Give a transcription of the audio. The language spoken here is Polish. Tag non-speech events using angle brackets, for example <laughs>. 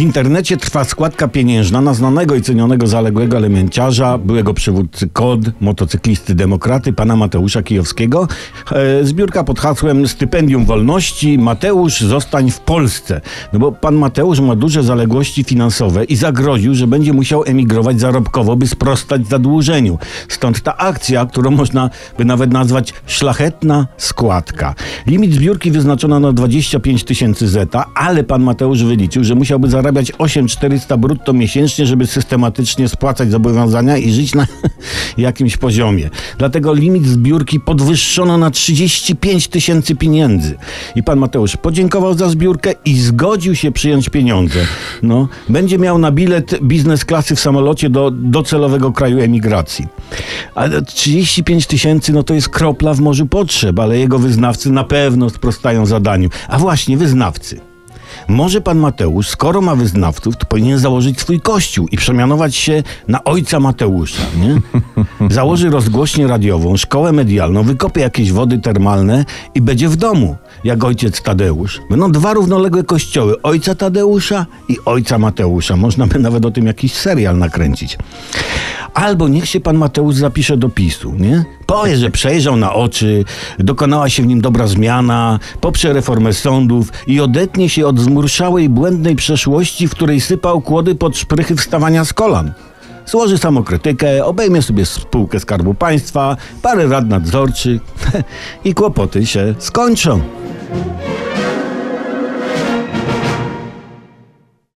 W internecie trwa składka pieniężna na znanego i cenionego zaległego elemenciarza, byłego przywódcy KOD, motocyklisty demokraty, pana Mateusza Kijowskiego. E, zbiórka pod hasłem Stypendium Wolności. Mateusz, zostań w Polsce. No bo pan Mateusz ma duże zaległości finansowe i zagroził, że będzie musiał emigrować zarobkowo, by sprostać zadłużeniu. Stąd ta akcja, którą można by nawet nazwać szlachetna składka. Limit zbiórki wyznaczono na 25 tysięcy zeta, ale pan Mateusz wyliczył, że musiałby zarabiać 8400 brutto miesięcznie, żeby systematycznie spłacać zobowiązania i żyć na <laughs> jakimś poziomie. Dlatego limit zbiórki podwyższono na 35 tysięcy pieniędzy. I pan Mateusz podziękował za zbiórkę i zgodził się przyjąć pieniądze. No, będzie miał na bilet biznes klasy w samolocie do docelowego kraju emigracji. Ale 35 tysięcy, no to jest kropla w morzu potrzeb, ale jego wyznawcy na pewno sprostają zadaniu. A właśnie, wyznawcy. Może pan Mateusz, skoro ma wyznawców, to powinien założyć swój kościół i przemianować się na ojca Mateusza, nie? <laughs> Założy rozgłośnię radiową, szkołę medialną, wykopie jakieś wody termalne i będzie w domu, jak ojciec Tadeusz. Będą dwa równoległe kościoły, ojca Tadeusza i ojca Mateusza. Można by nawet o tym jakiś serial nakręcić. Albo niech się pan Mateusz zapisze do PiSu, nie? Powie, że przejrzał na oczy, dokonała się w nim dobra zmiana, poprze reformę sądów i odetnie się od zmurszałej, błędnej przeszłości, w której sypał kłody pod szprychy wstawania z kolan. Złoży samokrytykę, obejmie sobie spółkę Skarbu Państwa, parę rad nadzorczych <laughs> i kłopoty się skończą.